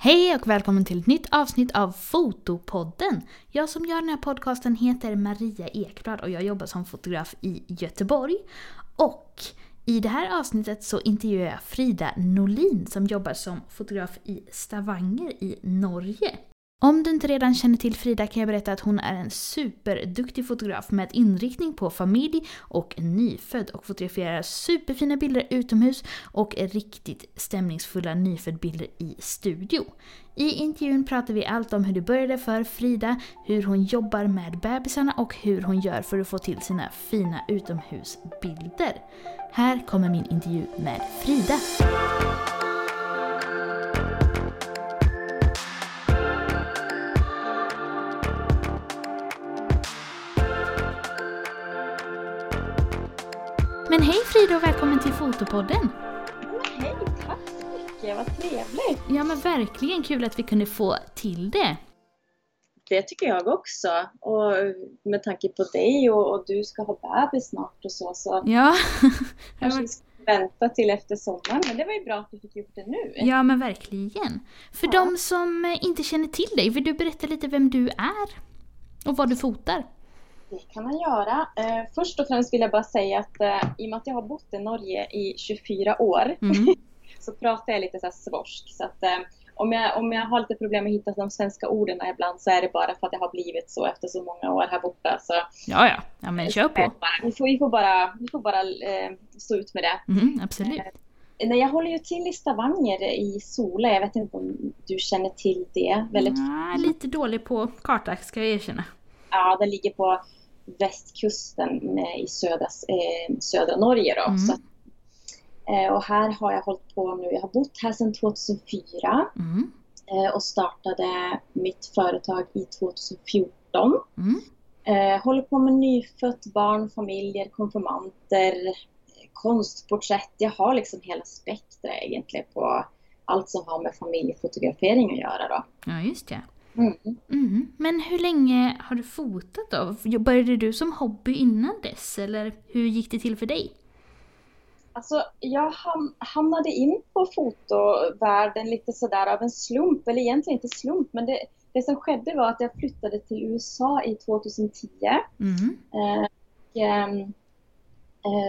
Hej och välkommen till ett nytt avsnitt av Fotopodden. Jag som gör den här podcasten heter Maria Ekblad och jag jobbar som fotograf i Göteborg. Och i det här avsnittet så intervjuar jag Frida Nolin som jobbar som fotograf i Stavanger i Norge. Om du inte redan känner till Frida kan jag berätta att hon är en superduktig fotograf med inriktning på familj och nyfödd och fotograferar superfina bilder utomhus och riktigt stämningsfulla nyföddbilder i studio. I intervjun pratar vi allt om hur det började för Frida, hur hon jobbar med bebisarna och hur hon gör för att få till sina fina utomhusbilder. Här kommer min intervju med Frida. Men hej Frida och välkommen till Fotopodden! Men hej, tack så mycket, vad trevligt! Ja men verkligen kul att vi kunde få till det. Det tycker jag också. Och med tanke på dig och, och du ska ha bebis snart och så, så Ja. kanske vi ska vänta till efter sommaren. Men det var ju bra att vi fick gjort det nu. ja men verkligen. För Ja. de som inte känner till dig, vill du berätta lite vem du är? Och vad du fotar? Det kan man göra. Eh, först och främst vill jag bara säga att eh, i och med att jag har bott i Norge i 24 år Mm. så pratar jag lite så här svorsk. Så att, eh, om, jag, om jag har lite problem med att hitta de svenska orden ibland så är det bara för att det har blivit så efter så många år här borta. Så Ja ja, ja men kör på. Vi får, vi får bara, vi får bara eh, stå ut med det. Mm, absolut. Nej, jag håller ju till i Stavanger i Sola. Jag vet inte om du känner till det. Väldigt, Ja, lite dålig på karta ska jag erkänna. ja, den ligger på västkusten eh, i södra, eh, södra Norge. Då. Mm. Så, eh, och här har jag hållit på nu. Jag har bott här sedan 2004 Mm. och startade mitt företag i 2014. Mm. Håller på med nyfött barn, familjer, konfirmanter, konstporträtt. Jag har liksom hela spektrat egentligen på allt som har med familjefotografering att göra. Då. Ja just det. Mm. Mm. Men hur länge har du fotat då? Började du som hobby innan dess eller hur gick det till för dig? Alltså, jag ham- hamnade in på fotovärlden lite sådär av en slump, eller egentligen inte slump, men det, det som skedde var att jag flyttade till USA i 2010. Mm. Eh, och, eh,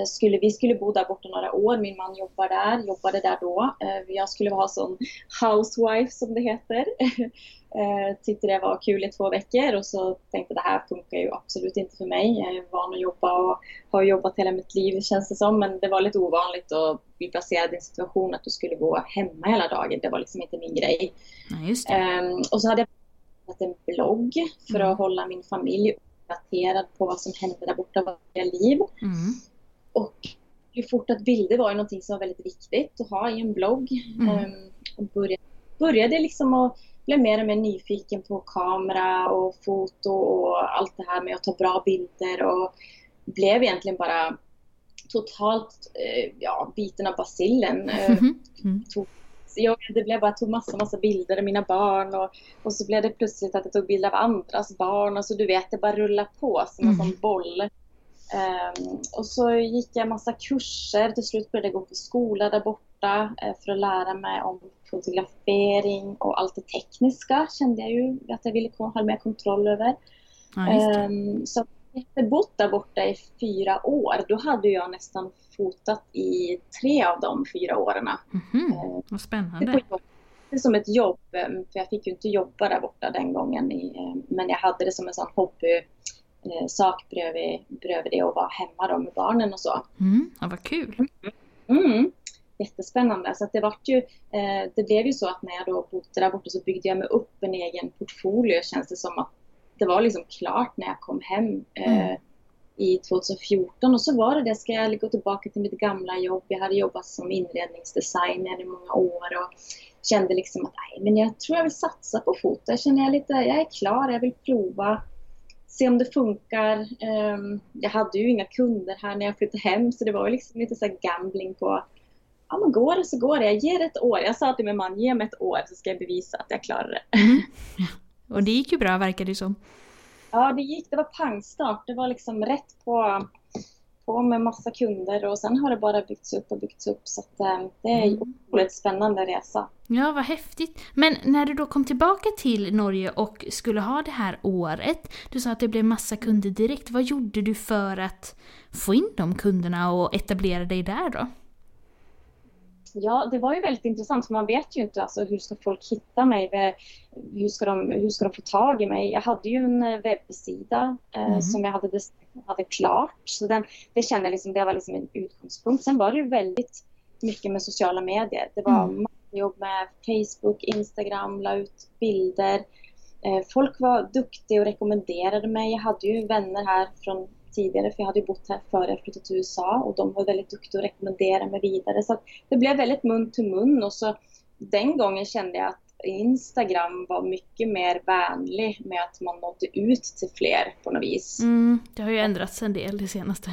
skulle, vi skulle bo där borta några år. Min man jobbar där, jobbade där då. Eh, jag skulle vara sån housewife som det heter. eh, tyckte det var kul i två veckor och så tänkte det här funkar ju absolut inte för mig. Jag är van att jobba och har jobbat hela mitt liv känns det som. Men det var lite ovanligt att bli placerad i en situation att du skulle gå hemma hela dagen. Det var liksom inte min grej. Det. Ehm, och så hade jag en blogg för Mm. att hålla min familj uppdaterad på vad som hände där borta varje liv. Mm. Och ju fort att bilder var ju någonting som var väldigt viktigt att ha i en blogg. Mm. Ehm, och började, började liksom att bli mer och mer nyfiken på kamera och foto och allt det här med att ta bra bilder och blev egentligen bara totalt eh, ja, biten av basillen. Eh, Mm. så jag, det blev bara, jag tog massa, massa bilder av mina barn och, och så blev det plötsligt att jag tog bilder av andras barn och så du vet, det bara rullade på som en Mm. sån boll. Ehm, och så gick jag massa kurser, till slut började jag gå på skola där borta eh, för att lära mig om fotografering och allt det tekniska kände jag ju att jag ville ha mer kontroll över. Ja. Ehm, så efter bott där borta i fyra år, då hade jag nästan fotat i tre av de fyra åren. Mhm. Ehm, Vad det spännande. var det som ett jobb, eh, för jag fick ju inte jobba där borta den gången. i, eh, Men jag hade det som en sån hobby eh, sak bredvid, bredvid det och vara hemma då med barnen och så. Mm. Ja, vad kul. Mm. Jättespännande. Så det, vart ju, eh, det blev ju så att när jag då bodde där borta så byggde jag mig upp en egen portfolio känns det som att det var liksom klart när jag kom hem eh, Mm. i 2014 och så var det det, ska jag gå tillbaka till mitt gamla jobb. Jag hade jobbat som inredningsdesigner i många år och kände liksom att nej, men jag tror jag vill satsa på foto. Jag känner jag lite, jag är klar, jag vill prova, se om det funkar. Ehm, jag hade ju inga kunder här när jag flyttade hem så det var ju liksom lite så här gambling på ja men går det så går det. Jag ger ett år. Jag sa till min man, ge mig ett år så ska jag bevisa att jag klarar det. Mm. Och det gick ju bra verkar det som. Ja, det gick. Det var pangstart. Det var liksom rätt på, på med massa kunder och sen har det bara byggts upp och byggts upp. Så att, eh, det är en Mm. otroligt spännande resa. Ja, vad häftigt. Men när du då kom tillbaka till Norge och skulle ha det här året, du sa att det blev massa kunder direkt. Vad gjorde du för att få in de kunderna och etablera dig där då? Ja, det var ju väldigt intressant för man vet ju inte alltså, hur ska folk hitta mig? Hur ska, de, hur ska de få tag i mig? Jag hade ju en eh, webbsida eh, mm. som jag hade, hade klart. Så den, det kände jag liksom, det var liksom en utgångspunkt. Sen var det ju väldigt mycket med sociala medier. Det var mm jobb med Facebook, Instagram, la ut bilder. Eh, folk var duktiga och rekommenderade mig. Jag hade ju vänner här från tidigare, för jag hade ju bott här före jag flyttade till USA och de var väldigt duktiga och rekommenderade mig vidare. Så det blev väldigt mun till mun och så den gången kände jag att Instagram var mycket mer vänlig med att man nådde ut till fler på något vis. Mm, det har ju ändrats en del det senaste.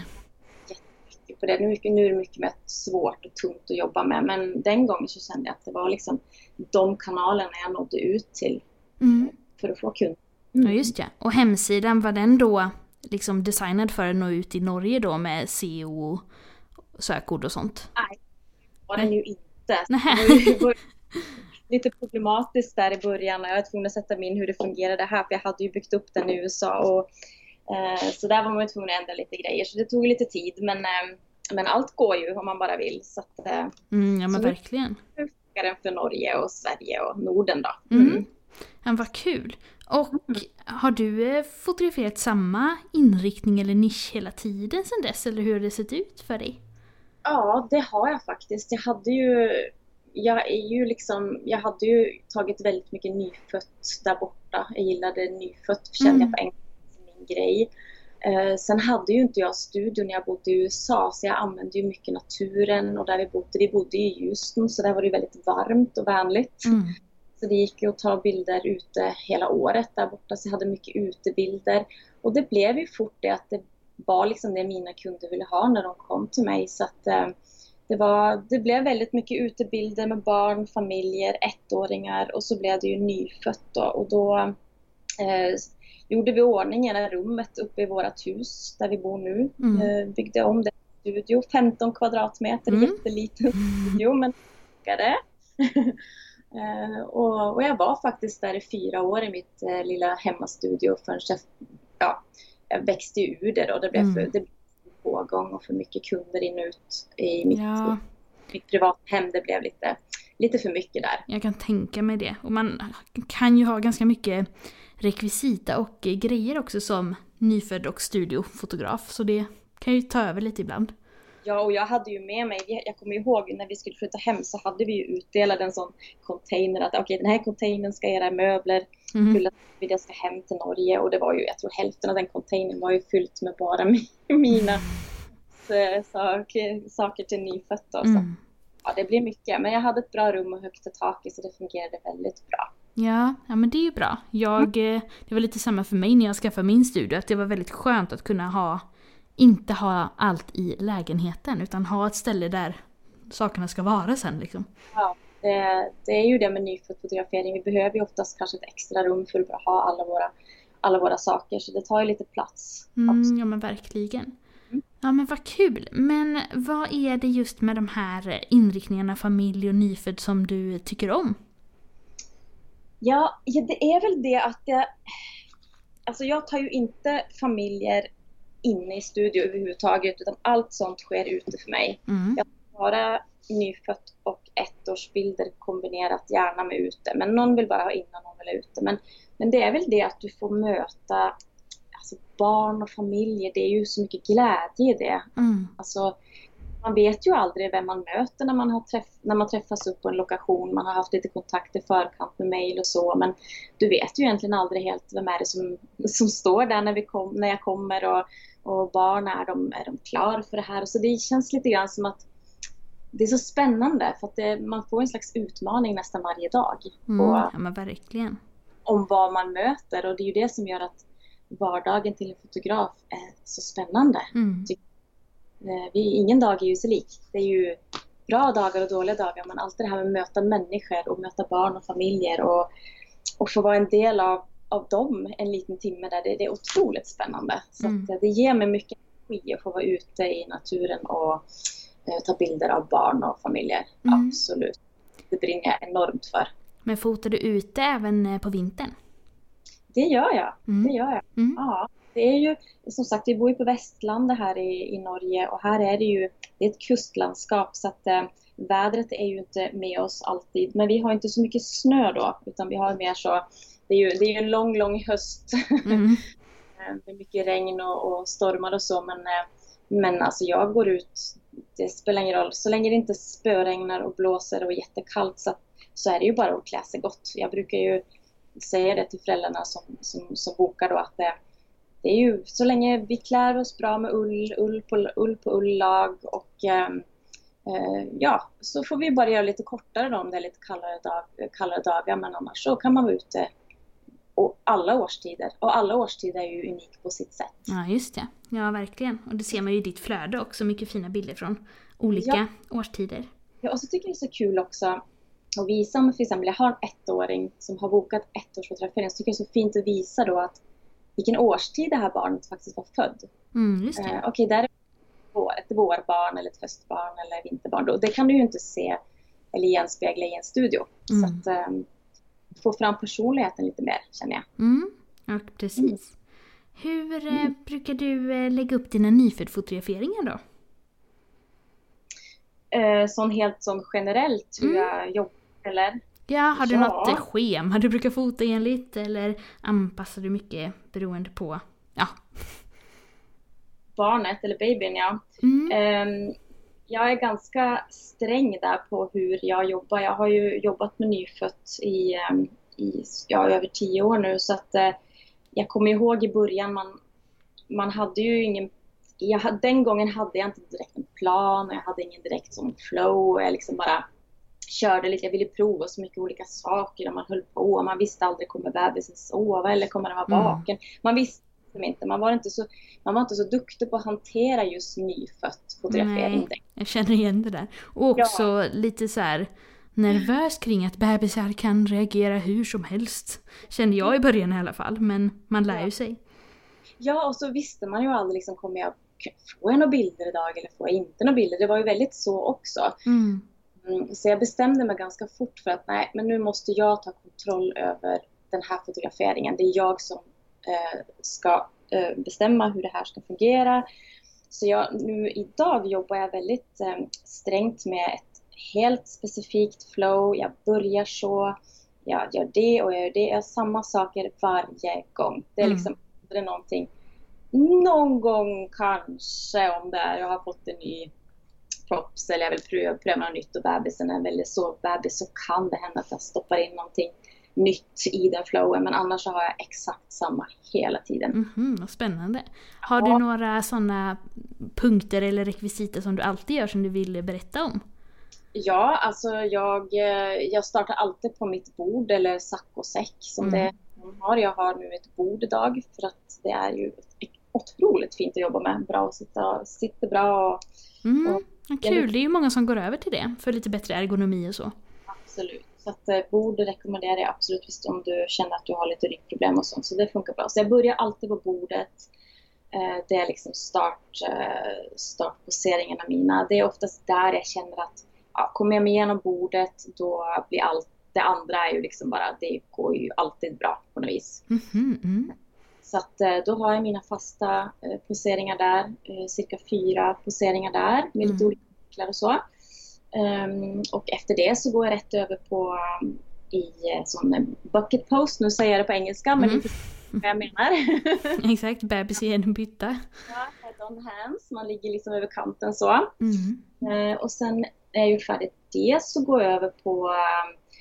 Jättemycket på det. Nu, nu är det mycket mer svårt och tungt att jobba med men den gången så kände jag att det var liksom de kanalerna jag nådde ut till mm. för att få kunder. Mm. Ja just ja. Och hemsidan, var den då liksom designad för att nå ut i Norge då med SEO, sökord och sånt? Nej, det var den ju inte. Det var lite problematiskt där i början när jag var tvungen att sätta mig in hur det fungerade här för jag hade ju byggt upp den i USA och så där var man ju tvungen att ändra lite grejer så det tog lite tid men, eh, men allt går ju om man bara vill så att eh, mm, Ja men verkligen. Nu funkar den för Norge och Sverige och Norden då. Mm. Mm. Ja, vad kul! Och har du eh, fotograferat samma inriktning eller nisch hela tiden sedan dess? Eller hur har det sett ut för dig? Ja, det har jag faktiskt. Jag hade ju, jag är ju liksom, jag hade ju tagit väldigt mycket nyfött där borta. Jag gillade nyfött, kände mm. jag på min grej. Eh, sen hade ju inte jag studio när jag bodde i USA så jag använde ju mycket naturen och där vi bodde, vi bodde i Houston så där var det väldigt varmt och vänligt. Mm. Så det gick ju att ta bilder ute hela året där borta, så jag hade mycket utebilder. Och det blev ju fort det att det var liksom det mina kunder ville ha när de kom till mig. Så att eh, det, var, det blev väldigt mycket utebilder med barn, familjer, ettåringar och så blev det ju nyfött då. Och då eh, gjorde vi ordning i det rummet uppe i vårt hus där vi bor nu. Mm. Eh, byggde om det studio, 15 kvadratmeter, mm. jätteliten studio men det. Eh, och, och, jag var faktiskt där i fyra år i mitt eh, lilla hemmastudio förrän jag, ja, jag växte ur det då. Det blev, mm. för, det blev pågång och för mycket kunder in och ut i mitt, ja. mitt privathem. Det blev lite, lite för mycket där. Jag kan tänka mig det. Och man kan ju ha ganska mycket rekvisita och grejer också som nyfödd och studiofotograf. Så det kan ju ta över lite ibland. Ja, och jag hade ju med mig, jag kommer ihåg när vi skulle flytta hem så hade vi ju utdelat en sån container att okej okay, den här containern ska era möbler mm. fyllas vid jag ska hem till Norge och det var ju, jag tror hälften av den containern var ju fyllt med bara mina saker, saker till nyfödda. Mm. Så, ja, det blir mycket, men jag hade ett bra rum och högt i taket så det fungerade väldigt bra. Ja, ja men det är ju bra. Jag, mm. Det var lite samma för mig när jag skaffade min studio, att det var väldigt skönt att kunna ha inte ha allt i lägenheten utan ha ett ställe där sakerna ska vara sen. Liksom. Ja, det, det är ju det med nyfotografering. Vi behöver ju oftast kanske ett extra rum för att ha alla våra, alla våra saker så det tar ju lite plats. Mm, ja men verkligen. Mm. Ja men vad kul! Men vad är det just med de här inriktningarna familj och nyfödd som du tycker om? Ja, ja det är väl det att jag... Alltså jag tar ju inte familjer inne i studio överhuvudtaget utan allt sånt sker ute för mig. Mm. Jag har bara nyfött och ettårsbilder kombinerat gärna med ute. Men någon vill bara ha inne och någon vill ha ute. Men, men det är väl det att du får möta alltså barn och familjer. Det är ju så mycket glädje i det. Mm. Alltså, man vet ju aldrig vem man möter när man, har träff när man träffas upp på en lokation. Man har haft lite kontakt i förkant med mail och så. Men du vet ju egentligen aldrig helt vem är det som, som står där när, vi kom, när jag kommer. Och, och barn, är de, är de klara för det här? Så det känns lite grann som att det är så spännande för att det, man får en slags utmaning nästan varje dag. Mm, och, ja men verkligen. Om vad man möter och det är ju det som gör att vardagen till en fotograf är så spännande. Mm. Eh, vi, ingen dag är ju så lik. Det är ju bra dagar och dåliga dagar men allt det här med att möta människor och möta barn och familjer och, och få vara en del av av dem en liten timme där det, det är otroligt spännande. Så mm. det ger mig mycket energi att få vara ute i naturen och eh, ta bilder av barn och familjer. Mm. Absolut. det brinner jag enormt för. Men fotar du ute även eh, på vintern? Det gör jag. Mm. Det gör jag. Mm. Ja, det är ju som sagt, vi bor ju på Västlandet här i, i Norge och här är det ju det är ett kustlandskap så att eh, vädret är ju inte med oss alltid. Men vi har inte så mycket snö då utan vi har mer så, det är ju, det är ju en lång, lång höst Mm. med mycket regn och, och stormar och så men, eh, men alltså jag går ut, det spelar ingen roll, så länge det inte spöregnar och blåser och är jättekallt så, så är det ju bara att klä sig gott. Jag brukar ju säga det till föräldrarna som, som, som bokar då att det, det är ju så länge vi klär oss bra med ull, ull på ull, på ull-lag och ehm, eh, ja, så får vi bara göra lite kortare då om det är lite kallare, dag, kallare dagar men annars så kan man vara ute och alla årstider. Och alla årstider är ju unik på sitt sätt. Ja, just det. Ja, verkligen. Och det ser man ju i ditt flöde också, mycket fina bilder från olika årstider. Ja, och så tycker jag det är så kul också att visa om till exempel jag har en ettåring som har bokat ettårsfotografering så tycker jag det är så fint att visa då att vilken årstid det här barnet faktiskt var född. Mm, just Eh. Okej, där är ett vårbarn eller ett höstbarn eller vinterbarn. Det kan du ju inte se eller genspegla i en studio. Mm. Så att eh, få fram personligheten lite mer känner jag. Mm, ja, precis. Hur eh, brukar du eh, lägga upp dina nyföddfotograferingar då? Eh, sån helt som generellt hur Mm. jag jobbar eller Ja, har du Ja. något eh, schema du brukar fota enligt eller anpassar du mycket beroende på? Ja. barnet eller babyn ja. Mm. Ehm, jag är ganska sträng där på hur jag jobbar. Jag har ju jobbat med nyfött i, ehm, i ja, över tio år nu så att eh, jag kommer ihåg i början man, man hade ju ingen jag, den gången hade jag inte direkt en plan och jag hade ingen direkt som flow. Jag liksom bara körde lite. Jag ville prova så mycket olika saker och man höll på. Man visste aldrig kommer bebisen sova eller kommer den vara Mm. vaken. Man visste liksom inte. Man var inte så, man var inte så duktig på att hantera just nyfött fotografering. Nej. Jag känner igen det där. Och också lite så här nervös kring att bebisar kan reagera hur som helst. Kände jag i början i alla fall, men man lär ju sig. Ja, och så visste man ju aldrig liksom, kommer jag jag några bilder idag eller får jag inte några bilder? Det var ju väldigt så också. Mm. Mm, så jag bestämde mig ganska fort för att nej, men nu måste jag ta kontroll över den här fotograferingen. Det är jag som eh, ska eh, bestämma hur det här ska fungera. Så jag, nu idag jobbar jag väldigt eh, strängt med ett helt specifikt flow. Jag börjar så, jag gör det och jag gör det. Jag gör samma saker varje gång. Det är Mm. liksom aldrig någonting. Någon gång kanske om det är, jag har fått en ny props eller jag vill pröva, pröva något nytt och bebisen är väldigt sovbebis så kan det hända att jag stoppar in någonting nytt i den flowen men annars så har jag exakt samma hela tiden. Mhm, vad spännande. Har Ja. du några sådana punkter eller rekvisita som du alltid gör som du vill berätta om? Ja, alltså jag, eh, jag startar alltid på mitt bord eller saccosäck som Mm. det hon har. Jag har nu ett bord idag för att det är ju otroligt fint att jobba med. Bra att sitta, sitter bra och Mm, Och- kul, det är ju många som går över till det för lite bättre ergonomi och så. Absolut. Så att eh, bord rekommenderar jag absolut visst om du känner att du har lite ryggproblem och sånt. Så det funkar bra. Så jag börjar alltid på bordet. Eh, det är liksom start, eh, startposeringarna mina. Det är oftast där jag känner att ja, kommer jag mig igenom bordet då blir allt det andra är ju liksom bara, det går ju alltid bra på något vis. Mhm, mm. Så att eh, då har jag mina fasta eh, poseringar där, eh, cirka fyra poseringar där med lite Mm. olika vinklar och så. Ehm, och efter det så går jag rätt över på i sån bucket post. Nu säger jag det på engelska men Mm. förstår vad jag menar. Exakt, bebis i en bytta. ja, head on hands, man ligger liksom över kanten så. Mm. Eh, och sen när jag gjort färdigt det så går jag över på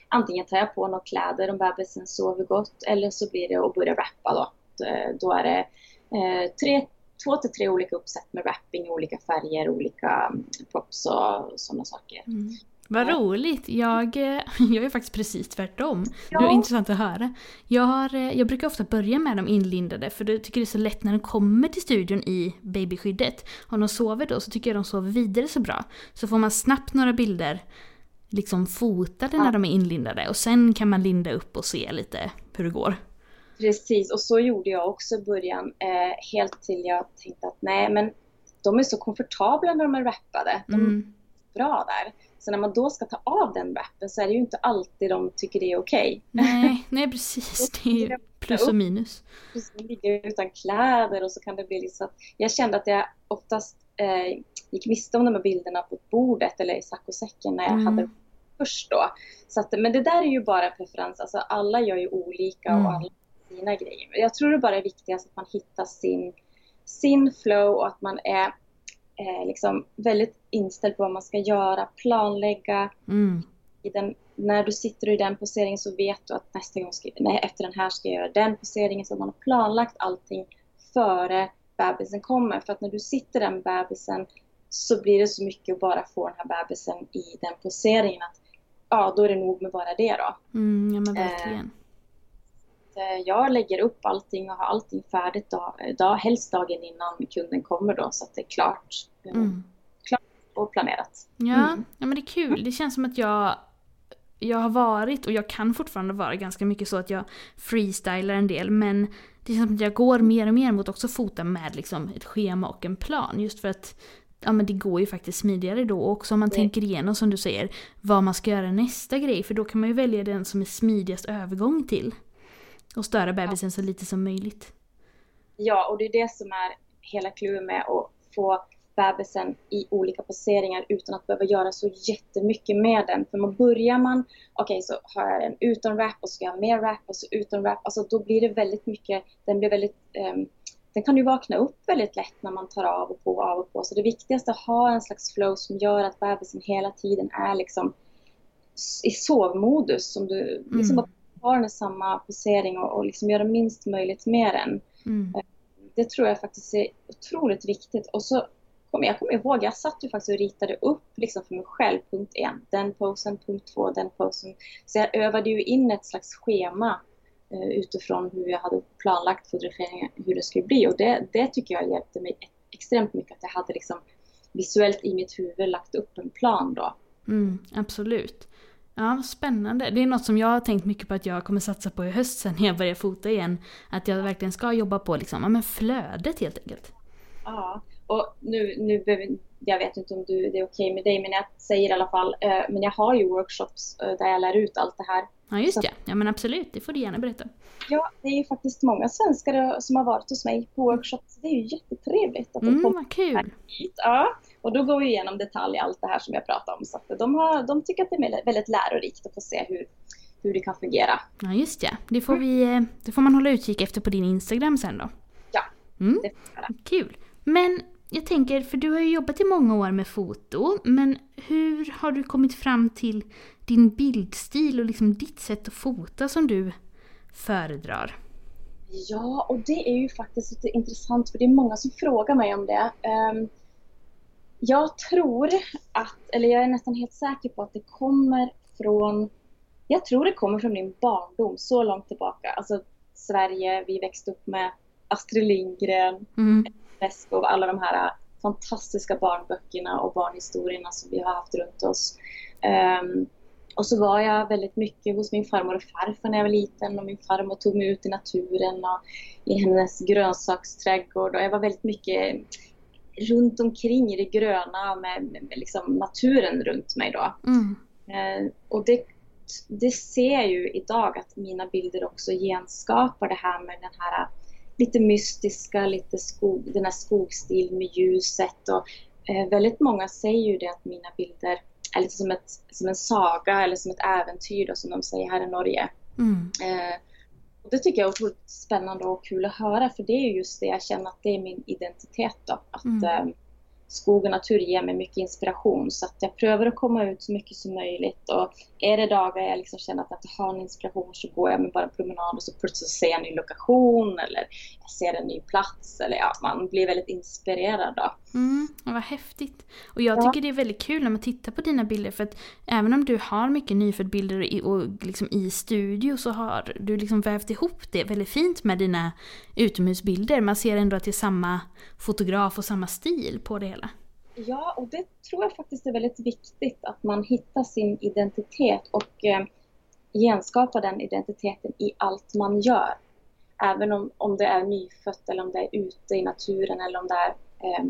antingen tar jag på några kläder om bebisen sover gott eller så blir det att börja rappa då. Eh, Då är det eh, tre, två till tre olika uppsätt med wrapping olika färger, olika um, props och sådana saker. Mm. Vad roligt! Jag, eh, jag är faktiskt precis tvärtom. Det Ja. var intressant att höra. Jag, har, jag brukar ofta börja med dem inlindade för jag tycker det är så lätt när de kommer till studion i babyskyddet. Om de sover då så tycker jag de sover vidare så bra. Så får man snabbt några bilder liksom fotade när Ja. de är inlindade och sen kan man linda upp och se lite hur det går. Precis, och så gjorde jag också i början. Eh, helt till jag tänkte att nej men de är så komfortabla när de är wrappade. De är Mm. bra där. Så när man då ska ta av den wrappen så är det ju inte alltid de tycker det är okej. Nej, nej precis. Det är ju plus och minus. Precis, ligga utan kläder och så kan det bli liksom... Jag kände att jag oftast eh, gick miste om de här bilderna på bordet eller i saccosäcken när jag Mm. hade först då. Så att, men det där är ju bara preferens. Alltså alla gör ju olika Mm. och alla sina grejer. Jag tror det bara är viktigast att man hittar sin, sin flow och att man är eh, liksom väldigt inställd på vad man ska göra, planlägga. Mm. Den, när du sitter i den poseringen så vet du att nästa gång ska, nej, efter den här ska jag göra den poseringen. Så att man har planlagt allting före bebisen kommer. För att när du sitter där med bebisen så blir det så mycket att bara få den här bebisen i den poseringen. Att, ja, då är det nog med bara det då. Mm, ja men verkligen. Eh, Jag lägger upp allting och har allting färdigt dag, dag, helst dagen innan kunden kommer då så att det är klart eh, Mm. och planerat. Ja, Mm. ja men det är kul. Det känns som att jag, jag har varit och jag kan fortfarande vara ganska mycket så att jag freestylar en del men det känns som att jag går mer och mer mot också fota med liksom ett schema och en plan just för att ja men det går ju faktiskt smidigare då och också om man Det- tänker igenom som du säger vad man ska göra nästa grej för då kan man ju välja den som är smidigast övergång till. Och störa bebisen så lite som möjligt. Ja, och det är det som är hela clouet med att få bebisen i olika poseringar utan att behöva göra så jättemycket med den. För man börjar man, okej så har jag den utan wrap och så ska jag ha mer wrap och så utan wrap. Alltså då blir det väldigt mycket, den blir väldigt, ehm, den kan ju vakna upp väldigt lätt när man tar av och på, av och på. Så det viktigaste är att ha en slags flow som gör att bebisen hela tiden är liksom i sovmodus. Som du, liksom Mm. I samma posering och, och liksom göra minst möjligt med den Mm. det tror jag faktiskt är otroligt viktigt. Och så kommer jag kommer ihåg, jag satt ju faktiskt och ritade upp liksom för mig själv, punkt en, den posen, punkt två, den posen. Så jag övade ju in ett slags schema eh, utifrån hur jag hade planlagt fotograferingen, hur det skulle bli. Och det, det tycker jag hjälpte mig extremt mycket, att jag hade liksom visuellt i mitt huvud lagt upp en plan då. Mm, absolut. Ja, spännande. Det är något som jag har tänkt mycket på att jag kommer satsa på i höst sen när jag börjar fota igen. Att jag verkligen ska jobba på liksom, ja, men flödet helt enkelt. Ja, och nu, nu behöver, jag vet inte om du, det är okej med dig, men jag säger i alla fall, eh, men jag har ju workshops eh, där jag lär ut allt det här. Ja, just Så- ja. Ja, men absolut. Det får du gärna berätta. Ja, det är ju faktiskt många svenskar eh, som har varit hos mig på workshops. Det är ju jättetrevligt att de Mm, kommer kul. hit. Ja, och då går vi igenom detalj allt det här som jag pratade om. Så att de, har, de tycker att det är väldigt lärorikt att få se hur, hur det kan fungera. Ja, just ja. Det får, vi, eh, det får man hålla utkik efter på din Instagram sen då. Ja, Mm, det får jag kul. Men jag tänker, för du har ju jobbat i många år med foto, men hur har du kommit fram till din bildstil och liksom ditt sätt att fota som du föredrar? Ja, och det är ju faktiskt lite intressant för det är många som frågar mig om det. Jag tror att, eller jag är nästan helt säker på att det kommer från, jag tror det kommer från min barndom så långt tillbaka. Alltså Sverige, vi växte upp med Astrid Lindgren, Mm. Beskow, alla de här fantastiska barnböckerna och barnhistorierna som vi har haft runt oss. Ehm, och så var jag väldigt mycket hos min farmor och farfar när jag var liten och min farmor tog mig ut i naturen och i hennes grönsaksträdgård och jag var väldigt mycket runt omkring i det gröna med, med, liksom naturen runt mig då. Mm. Eh, och det, det ser jag ju idag att mina bilder också genskapar det här med den här lite mystiska, lite skog, den här skogstilen med ljuset och eh, väldigt många säger ju det att mina bilder är lite som, ett, som en saga eller som ett äventyr då, som de säger här i Norge. Mm. Eh, och det tycker jag är otroligt spännande och kul att höra för det är ju just det jag känner att det är min identitet då. Att Mm. Skog och natur ger mig mycket inspiration så att jag prövar att komma ut så mycket som möjligt och är det dagar jag liksom känner att jag inte har en inspiration så går jag med bara en promenad och så plötsligt ser jag en ny lokation eller jag ser en ny plats eller ja, man blir väldigt inspirerad då. Mm, vad häftigt. Och jag Ja. tycker det är väldigt kul när man tittar på dina bilder för att även om du har mycket nyföddbilder i, och liksom i studio så har du liksom vävt ihop det väldigt fint med dina utomhusbilder. Man ser ändå att det är samma fotograf och samma stil på det hela. Ja, och det tror jag faktiskt är väldigt viktigt att man hittar sin identitet och eh, genskapar den identiteten i allt man gör. Även om, om det är nyfött eller om det är ute i naturen eller om det är eh,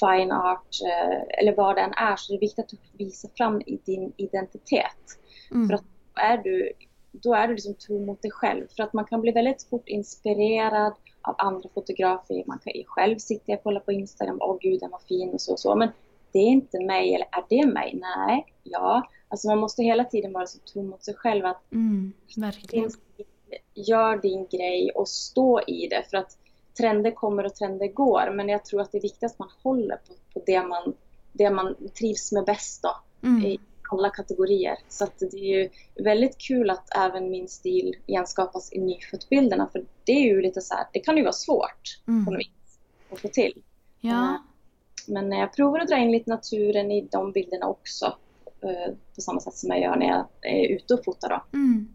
fine art eh, eller vad det än är så är det viktigt att du visar fram i din identitet. Mm. För att är du, då är du liksom tro mot dig själv. För att man kan bli väldigt fort inspirerad av andra fotografer. Man kan ju själv sitta och kolla på Instagram, åh gud den var fin och så och så. Men det är inte mig, eller är det mig? Nej, ja. Alltså man måste hela tiden vara så tro mot sig själv att Mm, verkligen. gör din grej och stå i det. För att trender kommer och trender går. Men jag tror att det är viktigt att man håller på, på det, man, det man trivs med bäst då. Mm. I alla kategorier. Så det är ju väldigt kul att även min stil genskapas i nyföddbilderna. För det är ju lite så här, det kan ju vara svårt på Mm. något vis att få till. Ja, Men jag provar att dra in lite naturen i de bilderna också. eh, På samma sätt som jag gör när jag är ute och fotar då. mm.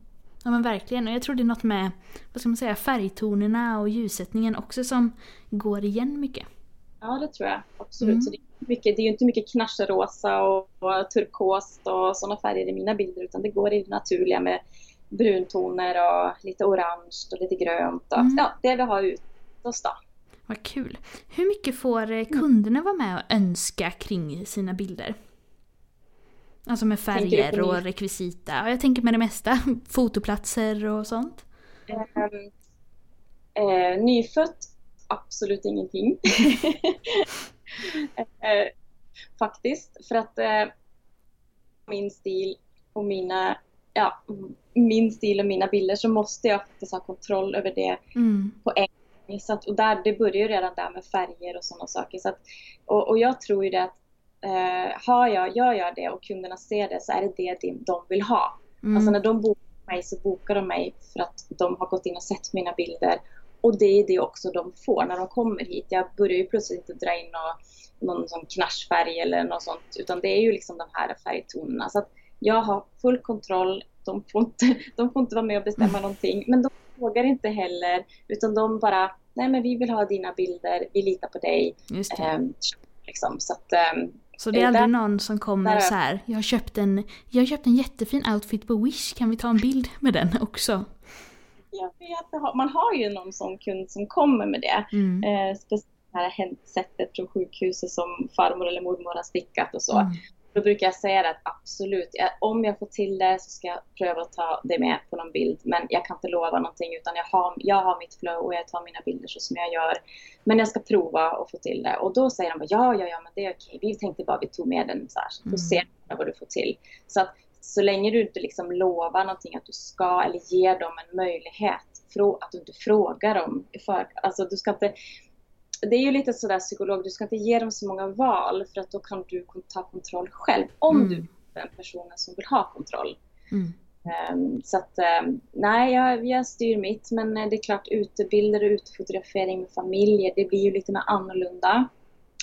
ja men verkligen. Och jag tror det är något med vad ska man säga, färgtonerna och ljussättningen också som går igen mycket. Ja, det tror jag absolut. Mm. Så det, är mycket, det är ju inte mycket knarserosa och, och turkost och sådana färger i mina bilder utan det går i det naturliga med bruntoner och lite orange och lite grönt. Och, Mm. Ja, det vi har ute hos då. Vad kul. Hur mycket får eh, kunderna vara med och önska kring sina bilder? Alltså med färger och rekvisita. Ja, jag tänker med det mesta. Fotoplatser och sånt. Ehm, eh, nyfött, absolut ingenting. eh, faktiskt, för att eh, min stil och mina, ja, min stil och mina bilder så måste jag faktiskt ha kontroll över det Mm. på en gång. Så att, och där, det börjar ju redan där med färger och sådana saker. Så att, och, och jag tror ju det att eh, har jag, gör jag det och kunderna ser det så är det det de, de vill ha. Mm. Alltså när de bokar mig så bokar de mig för att de har gått in och sett mina bilder. Och det är det också de får när de kommer hit. Jag börjar ju plötsligt inte dra in någon, någon sån knashfärg eller något sånt. Utan det är ju liksom de här färgtonerna. Så att jag har full kontroll. De får inte, de får inte vara med och bestämma någonting. Men de frågar inte heller. Utan de bara, nej men vi vill ha dina bilder. Vi litar på dig. Just det. Ehm, liksom. Så att, ehm, Så det är är aldrig där- någon som kommer där- så här. Jag har köpt en, jag har köpt en jättefin outfit på Wish, kan vi ta en bild med den också? Jag vet, man har ju någon sån kund som kommer med det. Mm. Eh, speciellt det här hämtsättet från sjukhuset som farmor eller mormor har stickat och så. Mm. Då brukar jag säga att absolut, om jag får till det så ska jag pröva att ta det med på någon bild. Men jag kan inte lova någonting utan jag har, jag har mitt flow och jag tar mina bilder så som jag gör. Men jag ska prova att få till det. Och då säger de bara ja, ja, ja, men det är okej. Vi tänkte bara vi tog med den så här. Så Mm. får se vad du får till. Så att så länge du inte liksom lovar någonting att du ska eller ger dem en möjlighet, att du inte frågar dem i för, alltså du ska inte det är ju lite sådär psykolog, du ska inte ge dem så många val för att då kan du ta kontroll själv om Mm. du är den personen som vill ha kontroll. Mm. Ehm, så att ehm, nej, jag, jag styr mitt men det är klart utebilder och utefotografering med familjer, det blir ju lite mer annorlunda.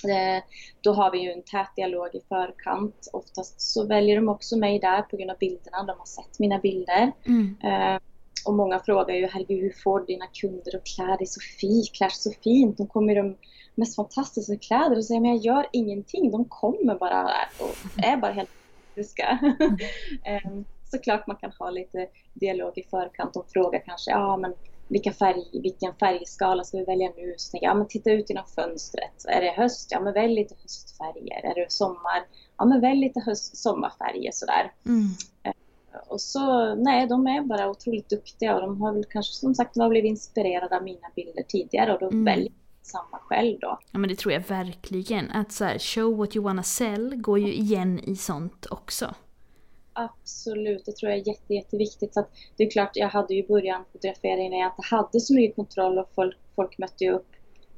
Eh, då har vi ju en tät dialog i förkant. Oftast så väljer de också mig där på grund av bilderna. De har sett mina bilder. Mm. Eh, och många frågar ju, herregud hur får dina kunder att klä dig så fint, klär så fint? De kommer i de mest fantastiska kläder och säger, men jag gör ingenting. De kommer bara och är bara helt fantastiska. eh, såklart man kan ha lite dialog i förkant. De frågar kanske, ja men vilka färg, vilken färgskala ska vi välja nu? Så tänker jag, ja men titta ut genom fönstret. Är det höst? Ja men välj lite höstfärger. Är det sommar? Ja men välj lite höst, sommarfärger sådär. Mm. Och så, nej, de är bara otroligt duktiga och de har väl kanske som sagt var blivit inspirerade av mina bilder tidigare och då Mm. väljer samma själv då. Ja men det tror jag verkligen. Att så här, show what you wanna sell går ju igen i sånt också. Absolut, det tror jag är jätte, jätteviktigt. Så att det är klart, jag hade ju i början fotografering när jag inte hade så mycket kontroll och folk, folk mötte ju upp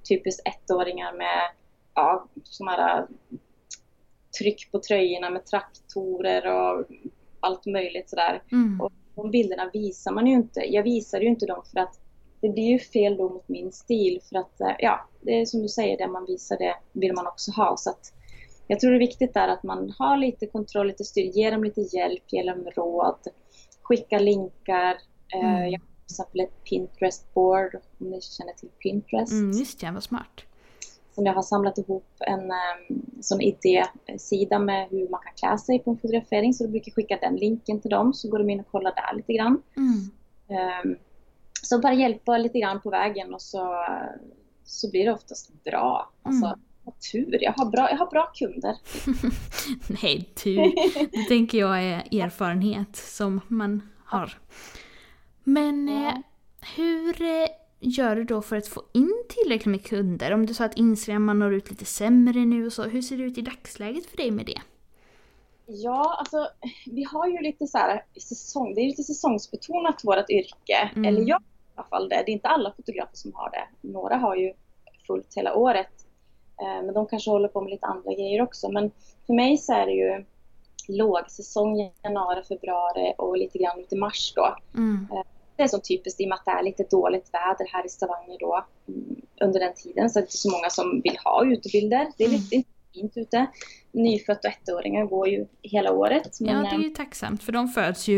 typiskt ettåringar med ja, såna här äh, tryck på tröjorna med traktorer och allt möjligt sådär. Mm. Och de bilderna visar man ju inte. Jag visar ju inte dem för att det blir ju fel då mot min stil för att eh, ja, det är som du säger, det man visar det vill man också ha. Så att jag tror det är viktigt där att man har lite kontroll, lite styr, ger dem lite hjälp, ger dem råd, skicka linkar. Eh, Mm. Jag har till exempel ett Pinterest-board, om ni känner till Pinterest Mm, just det, vad smart. som jag har samlat ihop en um, sån idésida med hur man kan klä sig på en fotografering. Så då brukar jag skicka den länken till dem så går de in och kollar där lite grann. Mm. Um, så bara hjälpa lite grann på vägen och så, så blir det oftast bra. Alltså, Mm. Tur. Jag har bra, jag har bra kunder. Nej, tur. Det tänker jag är erfarenhet som man har. Men eh, hur eh, gör du då för att få in tillräckligt med kunder? Om du sa att Instagram når ut lite sämre nu och så. Hur ser det ut i dagsläget för dig med det? Ja, alltså vi har ju lite så här säsong, det är lite säsongsbetonat vårt yrke. Mm. Eller jag i alla fall det. Det är inte alla fotografer som har det. Några har ju fullt hela året. Eh, Men de kanske håller på med lite andra grejer också. Men för mig så är det ju lågsäsong januari, februari och lite grann ut i mars då. Mm. Det är så typiskt i och med att det är lite dåligt väder här i Stavanger då mm, under den tiden. Så det är inte så många som vill ha utebilder. Det är Mm. lite fint ute. Nyfödda och ettåringar går ju hela året. Ja, men, det är ju tacksamt för de föds ju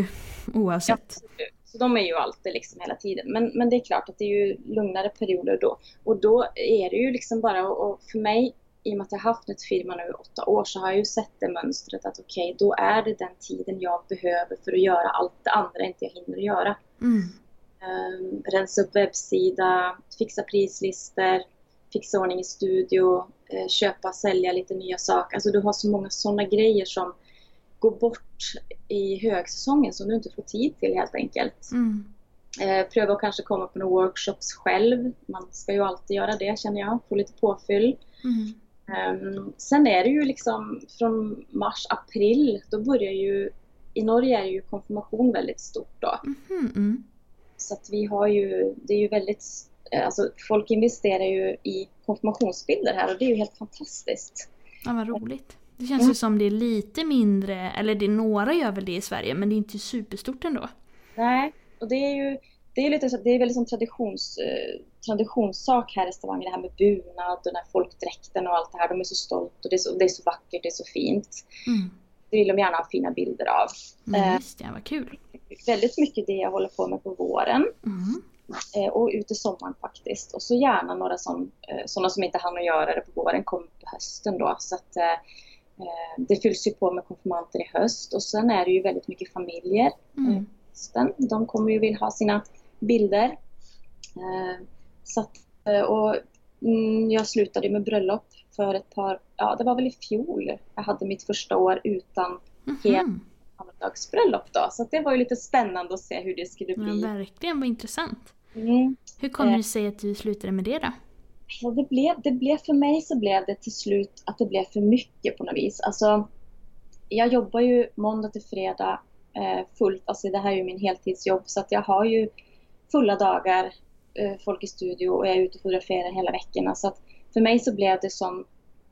Ja, oavsett. absolut. Så de är ju alltid liksom hela tiden. Men, men det är klart att det är ju lugnare perioder då. Och då är det ju liksom bara, och för mig, i och med att jag har haft ett firma nu i åtta år, så har jag ju sett det mönstret att okej, då är det den tiden jag behöver för att göra allt det andra inte jag hinner göra. Mm. Um, rensa upp webbsida, fixa prislistor, fixa ordning i studio, eh, köpa, sälja lite nya saker. Alltså du har så många sådana grejer som går bort i högsäsongen som du inte får tid till helt enkelt. Mm. Eh, pröva att kanske komma på några workshops själv. Man ska ju alltid göra det känner jag, få lite påfyll. Mm. Ehm, sen är det ju liksom från mars, april, då börjar ju i Norge är ju konfirmation väldigt stort då. Mhm, mm. Så att vi har ju, det är ju väldigt, eh, alltså folk investerar ju i konfirmationsbilder här och det är ju helt fantastiskt. Ja, vad roligt. Det känns Mm. ju som det är lite mindre, eller det är några gör väl det i Sverige, men det är inte superstort ändå. Nej, och det är ju det är lite så, det är väldigt som traditions, eh, traditionssak här i Stavanger, det här med bunad och den här folkdräkten och allt det här. De är så stolta och det är så, det är så vackert, det är så fint. Mm. Det vill de gärna ha fina bilder av. Eh. just ja, vad kul. Väldigt mycket det jag håller på med på våren Mm. eh, och ut i sommaren faktiskt. Och så gärna några som, eh, sådana som inte hann att göra det på våren kommer på hösten då. Så att, eh, eh, det fylls ju på med konfirmanter i höst och sen är det ju väldigt mycket familjer Mm. hösten. De kommer ju vilja ha sina bilder. Eh, så att, eh, och, mm, jag slutade med bröllop för ett par, ja det var väl i fjol jag hade mitt första år utan Mhm. dagsbröllop då. Så det var ju lite spännande att se hur det skulle Ja, bli. verkligen, vad intressant. Mm. Hur kommer Eh. det sig att du slutade med det då? Ja, det, blev, det blev för mig så blev det till slut att det blev för mycket på något vis. Alltså, jag jobbar ju måndag till fredag eh, fullt. Alltså det här är ju min heltidsjobb så att jag har ju fulla dagar, eh, folk i studio och jag är ute och fotograferar hela veckorna. Så att för mig så blev det som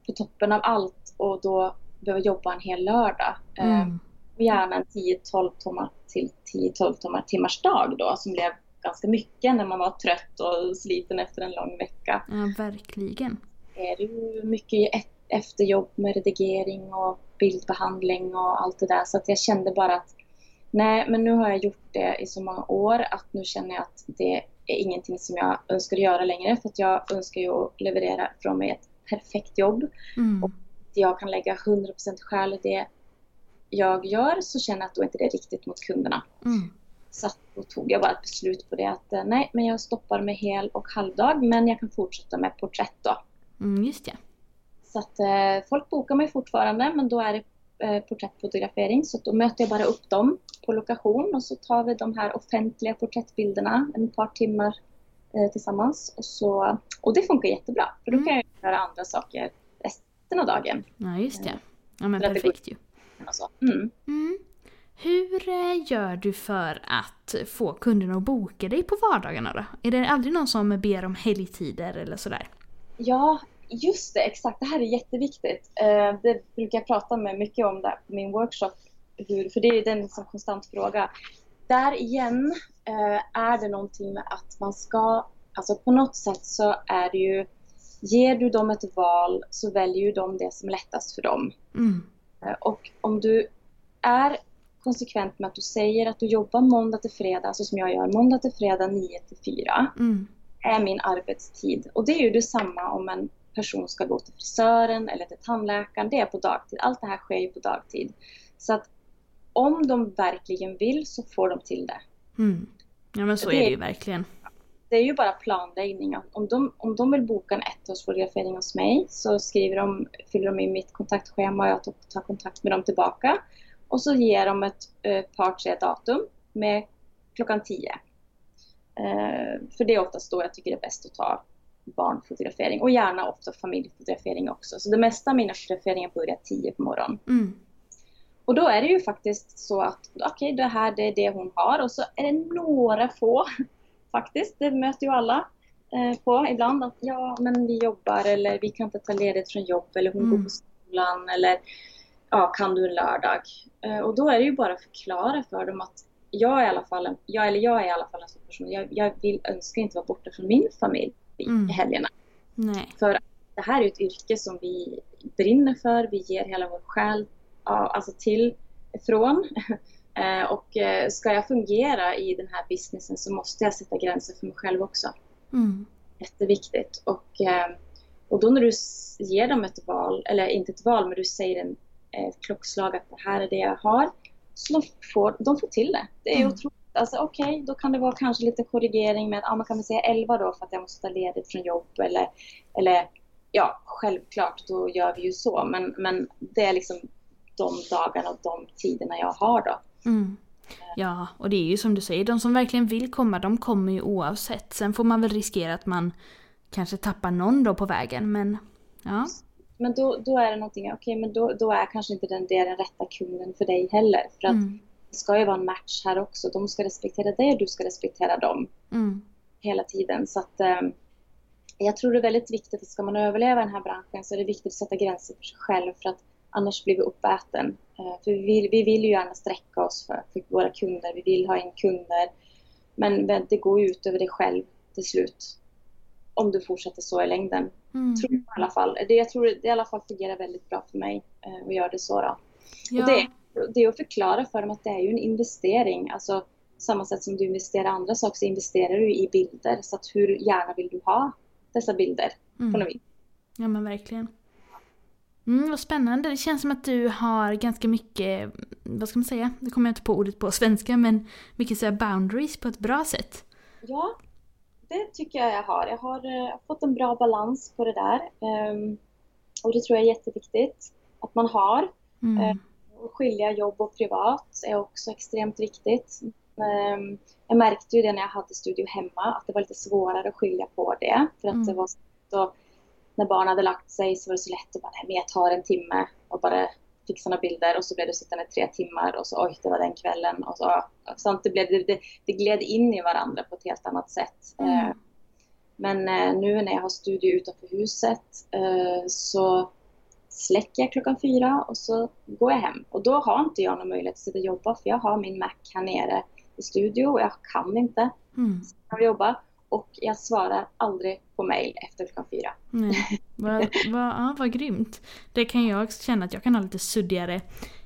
på toppen av allt och då behöva jobba en hel lördag. Eh, Mm. och gärna en 10-12 timmar till 10-12 timmar, timmars dag då som blev ganska mycket när man var trött och sliten efter en lång vecka. Ja, verkligen. är det ju mycket efterjobb med redigering och bildbehandling och allt det där. Så att jag kände bara att nej, men nu har jag gjort det i så många år att nu känner jag att det är ingenting som jag önskar göra längre. För att jag önskar ju att leverera från mig ett perfekt jobb. Mm. Och jag kan lägga 100% själ i det jag gör så känner jag att då inte det är riktigt mot kunderna. Mm. Så att då tog jag bara ett beslut på det att eh, nej, men jag stoppar med hel och halvdag men jag kan fortsätta med porträtt då. Mm, just det. Så att eh, folk bokar mig fortfarande men då är det eh, porträttfotografering så då möter jag bara upp dem på lokation och så tar vi de här offentliga porträttbilderna en par timmar eh, tillsammans. Och, så, och det funkar jättebra för då Mm. kan jag göra andra saker resten av dagen. Ja, just det. Ja, men perfekt ju. Och så. Mm. Hur eh, gör du för att få kunderna att boka dig på vardagarna då? Är det aldrig någon som ber om helgtider eller sådär? Ja, just det, exakt. Det här är jätteviktigt. Eh, det brukar jag prata med mycket om där på min workshop. För det är den som konstant fråga. Där igen eh, är det någonting med att man ska, alltså på något sätt så är det ju, ger du dem ett val så väljer ju de det som är lättast för dem. Mm. Och om du är konsekvent med att du säger att du jobbar måndag till fredag, så som jag gör, måndag till fredag 9 till 4 Mm. är min arbetstid. Och det är ju detsamma om en person ska gå till frisören eller till tandläkaren. Det är på dagtid. Allt det här sker ju på dagtid. Så att om de verkligen vill så får de till det. Mm. Ja men så Det- är det ju verkligen. Det är ju bara planläggning. Om de, om de vill boka en ettårsfotografering hos mig så skriver de, fyller de i mitt kontaktschema och jag tar kontakt med dem tillbaka. Och så ger de ett par, tre datum med klockan tio. Eh, för det är oftast då jag tycker det är bäst att ta barnfotografering och gärna ofta familjefotografering också. Så det mesta av mina fotograferingar börjar tio på morgonen. Mm. Och då är det ju faktiskt så att okej, okay, det här det är det hon har och så är det några få faktiskt. Det möter ju alla eh, på ibland att ja, men vi jobbar eller vi kan inte ta ledigt från jobb eller hon mm. går på skolan eller ja, kan du en lördag? Eh, och då är det ju bara att förklara för dem att jag är i alla fall jag, eller jag är i alla fall en sån person, jag, jag vill, önskar inte vara borta från min familj mm. i helgerna. Nej. För det här är ett yrke som vi brinner för, vi ger hela vår själ alltså till, ifrån. Eh, och eh, ska jag fungera i den här businessen så måste jag sätta gränser för mig själv också. Mm. Jätteviktigt. Och, och då när du ger dem ett val, eller inte ett val, men du säger en, ett klockslag att det här är det jag har. Så de får, de får till det. Det är mm. otroligt. Alltså okej, okay, då kan det vara kanske lite korrigering med att ah, man kan väl säga 11 då för att jag måste ta ledigt från jobb eller, eller ja, självklart då gör vi ju så. Men, men det är liksom de dagarna och de tiderna jag har då. Mm. Ja, och det är ju som du säger, de som verkligen vill komma, de kommer ju oavsett. Sen får man väl riskera att man kanske tappar någon då på vägen, men ja. Men då, då är det någonting, okej okay, men då, då är kanske inte den, det den rätta kunden för dig heller. För att mm. det ska ju vara en match här också. De ska respektera dig och du ska respektera dem. Mm. Hela tiden. Så att eh, jag tror det är väldigt viktigt att ska man överleva den här branschen så är det viktigt att sätta gränser för sig själv. För att annars blir vi uppäten. Eh, för vi vill, vi vill ju gärna sträcka oss för, för våra kunder, vi vill ha in kunder. Men det går ju ut över dig själv till slut. Om du fortsätter så i längden. Mm. Tror jag, i alla fall. Det, jag tror det i alla fall fungerar väldigt bra för mig eh, att göra det så. Då. Ja. Och det, det är att förklara för dem att det är ju en investering. Alltså, samma sätt som du investerar i andra saker så investerar du i bilder. Så att hur gärna vill du ha dessa bilder? Mm. På något vis. Ja men verkligen. Mm, vad spännande. Det känns som att du har ganska mycket, vad ska man säga, det kommer jag inte på ordet på svenska, men mycket så boundaries på ett bra sätt. Ja, det tycker jag jag har. Jag har uh, fått en bra balans på det där. Um, och det tror jag är jätteviktigt att man har. Mm. Uh, skilja jobb och privat är också extremt viktigt. Um, jag märkte ju det när jag hade studio hemma, att det var lite svårare att skilja på det. För att mm. det var så när barnen hade lagt sig så var det så lätt att bara, nej men jag tar en timme och bara fixa några bilder och så blev det sittande tre timmar och så oj, det var den kvällen och så. Sånt, det, blev, det, det gled in i varandra på ett helt annat sätt. Mm. Eh, men eh, nu när jag har studio utanför huset eh, så släcker jag klockan fyra och så går jag hem. Och då har inte jag någon möjlighet att sitta och jobba för jag har min Mac här nere i studio och jag kan inte mm. jobba och jag svarar aldrig på mail efter klockan fyra. Nej. Vad, vad, ja, vad grymt. Det kan jag känna att jag kan ha lite suddigare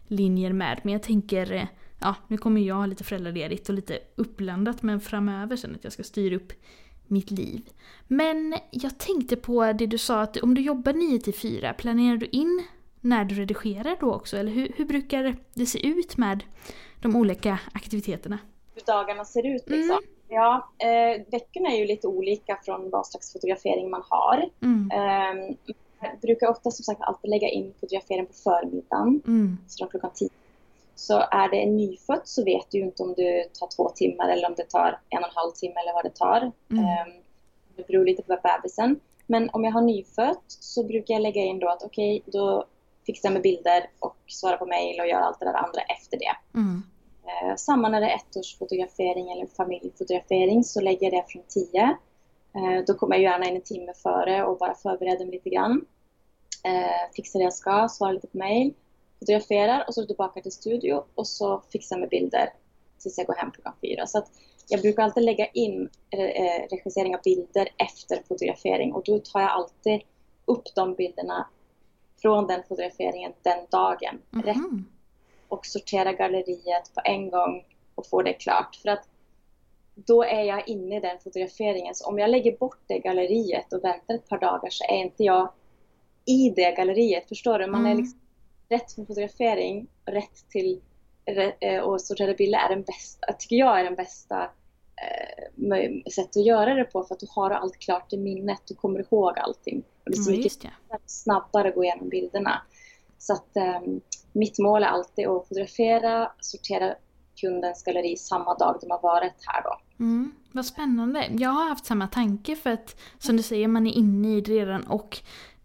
linjer med. Men jag tänker, eh, ja nu kommer jag ha lite föräldraledigt och lite uppblandat men framöver sen att jag ska styra upp mitt liv. Men jag tänkte på det du sa att om du jobbar 9 till 4, planerar du in när du redigerar då också? Eller hur, hur brukar det se ut med de olika aktiviteterna? Hur dagarna ser ut liksom? Mm. Ja, eh, veckorna är ju lite olika från vad slags fotografering man har. Mm. Eh, jag brukar ofta som sagt alltid lägga in fotografering på förmiddagen, mm. så klockan tio. Så är det en nyfödd så vet du ju inte om det tar två timmar eller om det tar en och en halv timme eller vad det tar. Mm. Eh, det beror lite på bebisen. Men om jag har nyfött så brukar jag lägga in då att okej, okay, då fixar jag med bilder och svarar på mail och gör allt det där andra efter det. Mm. Eh, samma när det är ettårsfotografering eller familjefotografering så lägger jag det från 10. Eh, då kommer jag gärna in en timme före och bara förbereder mig lite grann. Eh, fixar det jag ska, svarar lite på mail, fotograferar och så tillbaka till studio och så fixar med bilder tills jag går hem klockan fyra. Så att jag brukar alltid lägga in eh, regissering av bilder efter fotografering och då tar jag alltid upp de bilderna från den fotograferingen den dagen. Mm -hmm och sortera galleriet på en gång och få det klart. För att då är jag inne i den fotograferingen. Så om jag lägger bort det galleriet och väntar ett par dagar så är inte jag i det galleriet. Förstår du? Man mm. är liksom rätt för fotografering, rätt till och eh, sortera bilder är den bästa, tycker jag är den bästa eh, sätt att göra det på för att du har allt klart i minnet. Du kommer ihåg allting. Och det är så Ja, mycket det. snabbare att gå igenom bilderna. Så att eh, mitt mål är alltid att fotografera, sortera kundens galleri samma dag de har varit här då. Mm, vad spännande. Jag har haft samma tanke för att som du säger, man är inne i det redan och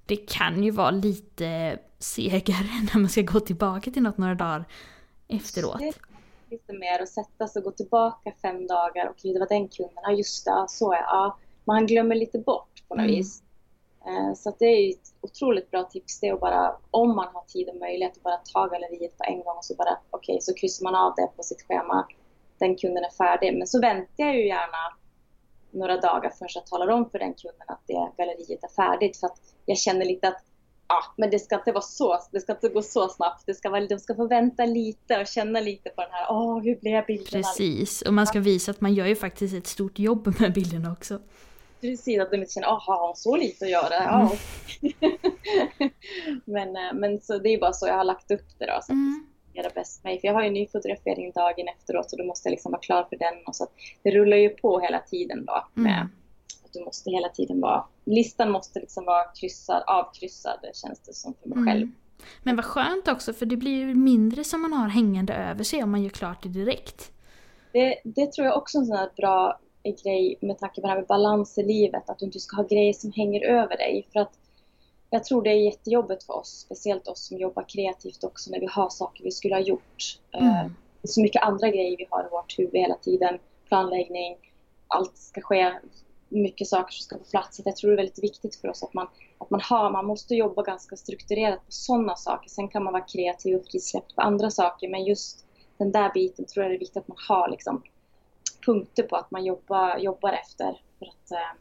det kan ju vara lite segare när man ska gå tillbaka till något några dagar efteråt. Lite mer att sätta sig och gå tillbaka fem dagar och det var den kunden, ja just det, så är ja. Man glömmer lite bort på något Mm. vis. Eh, så att det är ett otroligt bra tips det att bara, om man har tid och möjlighet, att bara ta galleriet på en gång och så bara, okej, så kryssar man av det på sitt schema. Den kunden är färdig. Men så väntar jag ju gärna några dagar först jag talar om för den kunden att det galleriet är färdigt. För att jag känner lite att ja, men det ska inte vara så, det ska inte gå så snabbt. Det ska vara, de ska få vänta lite och känna lite på den här, åh, hur blev bilderna? Precis, och man ska visa att man gör ju faktiskt ett stort jobb med bilderna också. Precis, att de inte känner, aha, har hon så lite att göra? Ja. men, eh, men så det är bara så jag har lagt upp det då. Så Mm. att göra bäst mig. För jag har ju en ny fotografering dagen efteråt så då måste jag liksom vara klar för den. Och så det rullar ju på hela tiden då. Med Mm. att du måste hela tiden vara, listan måste liksom vara kryssad, avkryssad känns det som för mig själv. Mm. Men vad skönt också för det blir ju mindre som man har hängande över sig om man gör klart det direkt. Det, det tror jag också är en sån här bra grej med tanke på det här med balans i livet. Att du inte ska ha grejer som hänger över dig. För att jag tror det är jättejobbigt för oss, speciellt oss som jobbar kreativt också när vi har saker vi skulle ha gjort. Eh, Mm. Så mycket andra grejer vi har i vårt huvud hela tiden. Planläggning, allt ska ske, mycket saker som ska på plats. Så jag tror det är väldigt viktigt för oss att man, att man har, man måste jobba ganska strukturerat på sådana saker. Sen kan man vara kreativ och frisläppt på andra saker. Men just den där biten tror jag det är viktigt att man har liksom, punkter på att man jobbar, jobbar efter. För att, eh,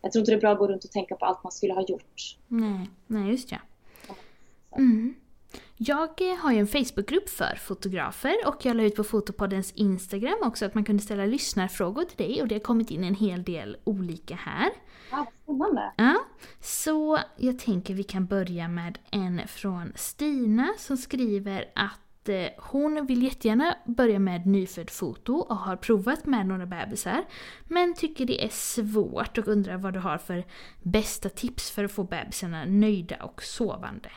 jag tror inte det är bra att gå runt och tänka på allt man skulle ha gjort. Nej, nej just ja. Mm. Jag eh, har ju en Facebookgrupp för fotografer och jag la ut på Fotopoddens Instagram också att man kunde ställa lyssnarfrågor till dig och det har kommit in en hel del olika här. Ja, spännande. Ja, så jag tänker vi kan börja med en från Stina som skriver att eh, hon vill jättegärna börja med nyfödd foto och har provat med några bebisar. Men tycker det är svårt och undrar vad du har för bästa tips för att få bebisarna nöjda och sovande.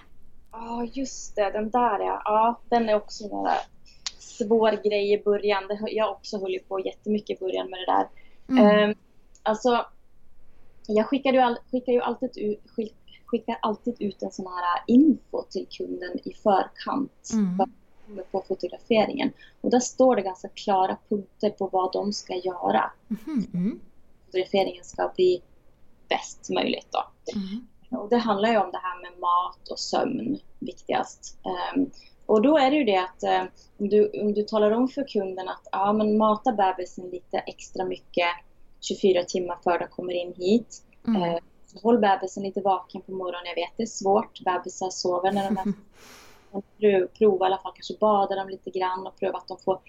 Ja, just det. Den där ja. ja. Den är också en svår grej i början. Jag också höll ju på jättemycket i början med det där. Mm. Eh, alltså, jag skickar ju, all, skickar ju alltid, ut, skick, skickar alltid ut en sån här info till kunden i förkant Mm. kommer på fotograferingen. Och där står det ganska klara punkter på vad de ska göra. Mm. Fotograferingen ska bli bäst möjligt då. Mm. Och det handlar ju om det här med mat och sömn viktigast. Ehm, och då är det ju det att eh, om, du, om du talar om för kunden att ja, men mata bebisen lite extra mycket 24 timmar före de kommer in hit. Mm. Så håll bebisen lite vaken på morgonen. Jag vet det är svårt. Bebisar sover när de är prov- Prova i alla fall kanske bada dem lite grann och pröva att de får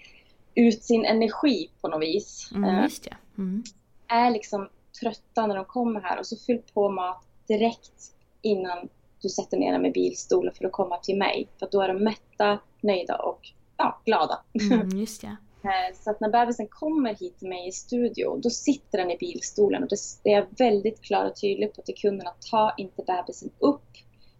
ut sin energi på något vis. Mm, Eh, just ja. Mm. är liksom trötta när de kommer här och så fyll på mat direkt innan du sätter ner dem i bilstolen för att komma till mig. För då är de mätta, nöjda och ja, glada. Mm, just ja. Eh, Så att när bebisen kommer hit till mig i studio, då sitter den i bilstolen. Och det det är väldigt klar och tydlig på till kunden att ta inte bebisen upp,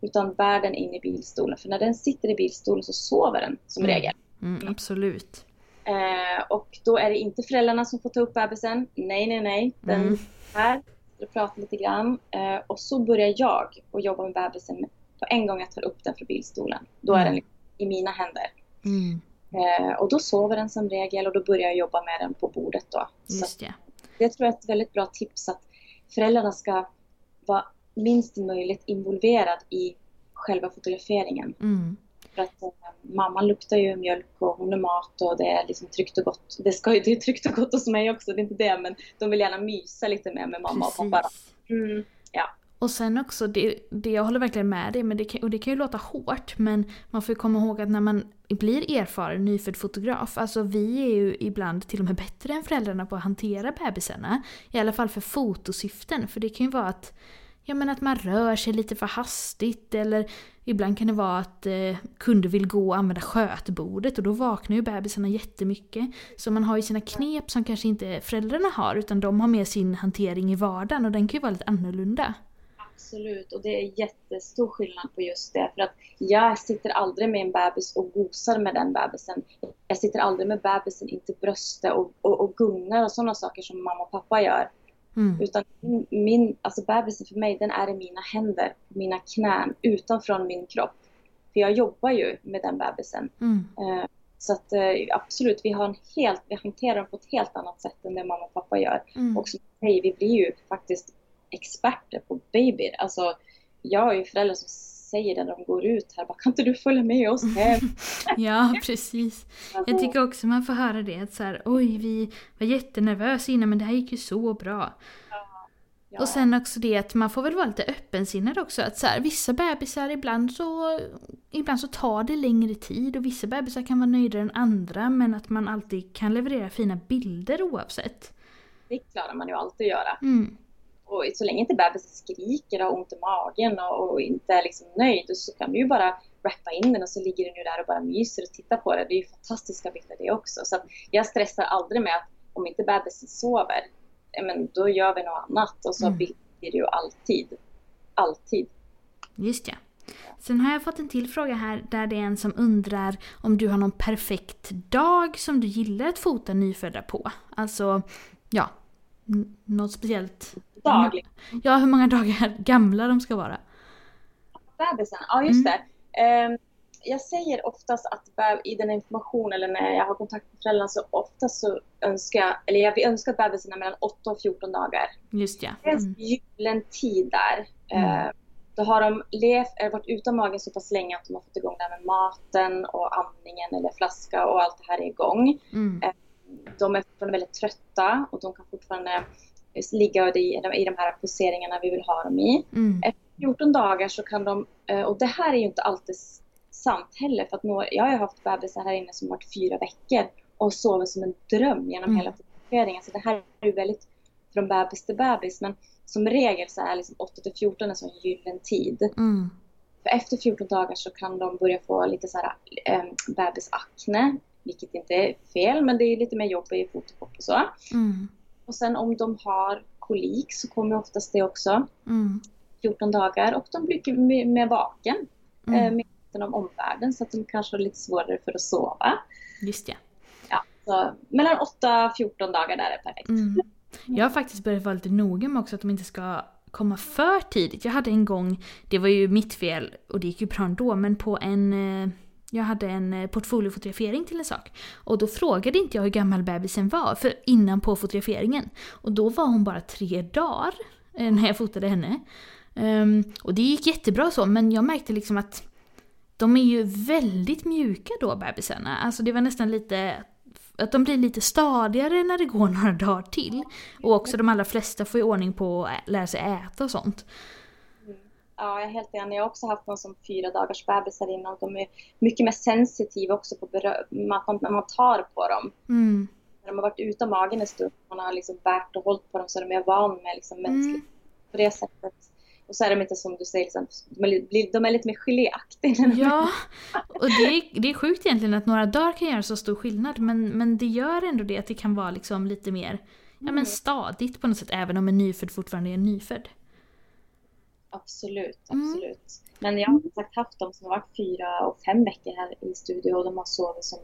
utan bär den in i bilstolen. För när den sitter i bilstolen så sover den som Mm. regel. Mm, absolut. Eh, och då är det inte föräldrarna som får ta upp bebisen. Nej, nej, nej. Den Mm. här och pratar lite grann. Eh, och så börjar jag och jobba med bebisen på en gång jag tar upp den från bilstolen. Då är Mm. den liksom i mina händer. Mm, Eh, och då sover den som regel och då börjar jag jobba med den på bordet då. Så just ja. det tror jag är ett väldigt bra tips att föräldrarna ska vara minst möjligt involverad i själva fotograferingen. Mm. För att eh, mamman luktar ju mjölk och hon är mat och det är liksom tryggt och gott. Det, ska ju, det är tryggt och gott hos mig också, det är inte det. Men de vill gärna mysa lite mer med mamma och pappa. Precis. Mm. Ja. Och sen också, det, det jag håller verkligen med dig, men det kan, och det kan ju låta hårt men man får ju komma ihåg att när man blir erfaren nyfödd fotograf, alltså vi är ju ibland till och med bättre än föräldrarna på att hantera bebisarna. I alla fall för fotosyften, för det kan ju vara att ja, men att man rör sig lite för hastigt eller ibland kan det vara att eh, kunder vill gå och använda skötbordet och då vaknar ju bebisarna jättemycket. Så man har ju sina knep som kanske inte föräldrarna har utan de har med sin hantering i vardagen och den kan ju vara lite annorlunda. Absolut, och det är jättestor skillnad på just det. För att jag sitter aldrig med en bebis och gosar med den bebisen. Jag sitter aldrig med bebisen in till bröstet och, och, och gungar och sådana saker som mamma och pappa gör. Mm. Utan min, min, alltså bebisen för mig, den är i mina händer, mina knän, utanför min kropp. För jag jobbar ju med den bebisen. Mm. Uh, så att uh, absolut, vi, har en helt, vi hanterar den på ett helt annat sätt än det mamma och pappa gör. Mm. Och som säger, vi blir ju faktiskt experter på babyer. Alltså, jag har ju föräldrar som säger det när de går ut här, bara, kan inte du följa med oss hem? ja, precis. Jag tycker också man får höra det, att så här, oj, vi var jättenervösa innan men det här gick ju så bra. Ja. Och sen också det att man får väl vara lite öppensinnad också. Att så här, vissa bebisar ibland så, ibland så tar det längre tid och vissa bebisar kan vara nöjdare än andra men att man alltid kan leverera fina bilder oavsett. Det klarar man ju alltid att göra. Mm. Och så länge inte bebisen skriker och har ont i magen och, och inte är liksom nöjd så kan du ju bara rappa in den och så ligger den ju där och bara myser och tittar på det. Det är ju fantastiska bilder det också. Så jag stressar aldrig med att om inte bebisen sover, men då gör vi något annat. Och så mm. blir det ju alltid. Alltid. Just ja. Sen har jag fått en till fråga här där det är en som undrar om du har någon perfekt dag som du gillar att fota nyfödda på. Alltså, ja, något speciellt dag. Ja, hur många dagar gamla de ska vara. Bebisen, ja just mm. det. Um, jag säger oftast att i den informationen eller när jag har kontakt med föräldrarna så oftast så önskar jag, eller jag önskar att bebisen är mellan 8 och 14 dagar. Just ja. Det är en mm. gyllene tid där. Mm. Uh, då har de levt, varit utan magen så pass länge att de har fått igång det här med maten och amningen eller flaska och allt det här är igång. Mm. Uh, de är fortfarande väldigt trötta och de kan fortfarande ligga i, i de här poseringarna vi vill ha dem i. Mm. Efter 14 dagar så kan de, eh, och det här är ju inte alltid sant heller för att nå, jag har haft bebisar här inne som varit fyra veckor och sover som en dröm genom mm. hela poseringen. Så det här är ju väldigt från bebis till bebis men som regel så är liksom 8 till 14 en sån gyllene tid. Mm. För efter 14 dagar så kan de börja få lite så här äh, bebisakne, vilket inte är fel men det är lite mer jobb i fotokopp och så. Mm. Och sen om de har kolik så kommer oftast det också. Mm. 14 dagar och de blir mer vaken. Mm. Eh, med om omvärlden så att de kanske har lite svårare för att sova. Just ja. ja så mellan 8 och 14 dagar där är perfekt. Mm. Jag har faktiskt börjat vara lite noga med också att de inte ska komma för tidigt. Jag hade en gång, det var ju mitt fel och det gick ju bra ändå, men på en eh, jag hade en eh, portfoliofotografering till en sak. Och då frågade inte jag hur gammal bebisen var för innan på fotograferingen. Och då var hon bara tre dagar eh, när jag fotade henne. Um, och det gick jättebra så, men jag märkte liksom att de är ju väldigt mjuka då bebisarna. Alltså det var nästan lite att de blir lite stadigare när det går några dagar till. Och också de allra flesta får ju ordning på att lära sig äta och sånt. Ja, jag är helt enig. Jag har också haft någon som fyra dagars bebisar innan. De är mycket mer sensitiva också på att man, man tar på dem. Mm. När de har varit utan magen en stund, man har liksom bärt och hållit på dem så är de mer van med liksom mänskligt mm. på det sättet. Och så är de inte som du säger, liksom, de, är, de är lite mer geléaktiga. Ja, och det är, det är sjukt egentligen att några dagar kan göra så stor skillnad men, men det gör ändå det att det kan vara liksom lite mer ja, men mm. stadigt på något sätt även om en nyfödd fortfarande är nyfödd. Absolut, absolut. Mm. Men jag har som sagt haft dem som har varit fyra och fem veckor här i studio och de har sovit som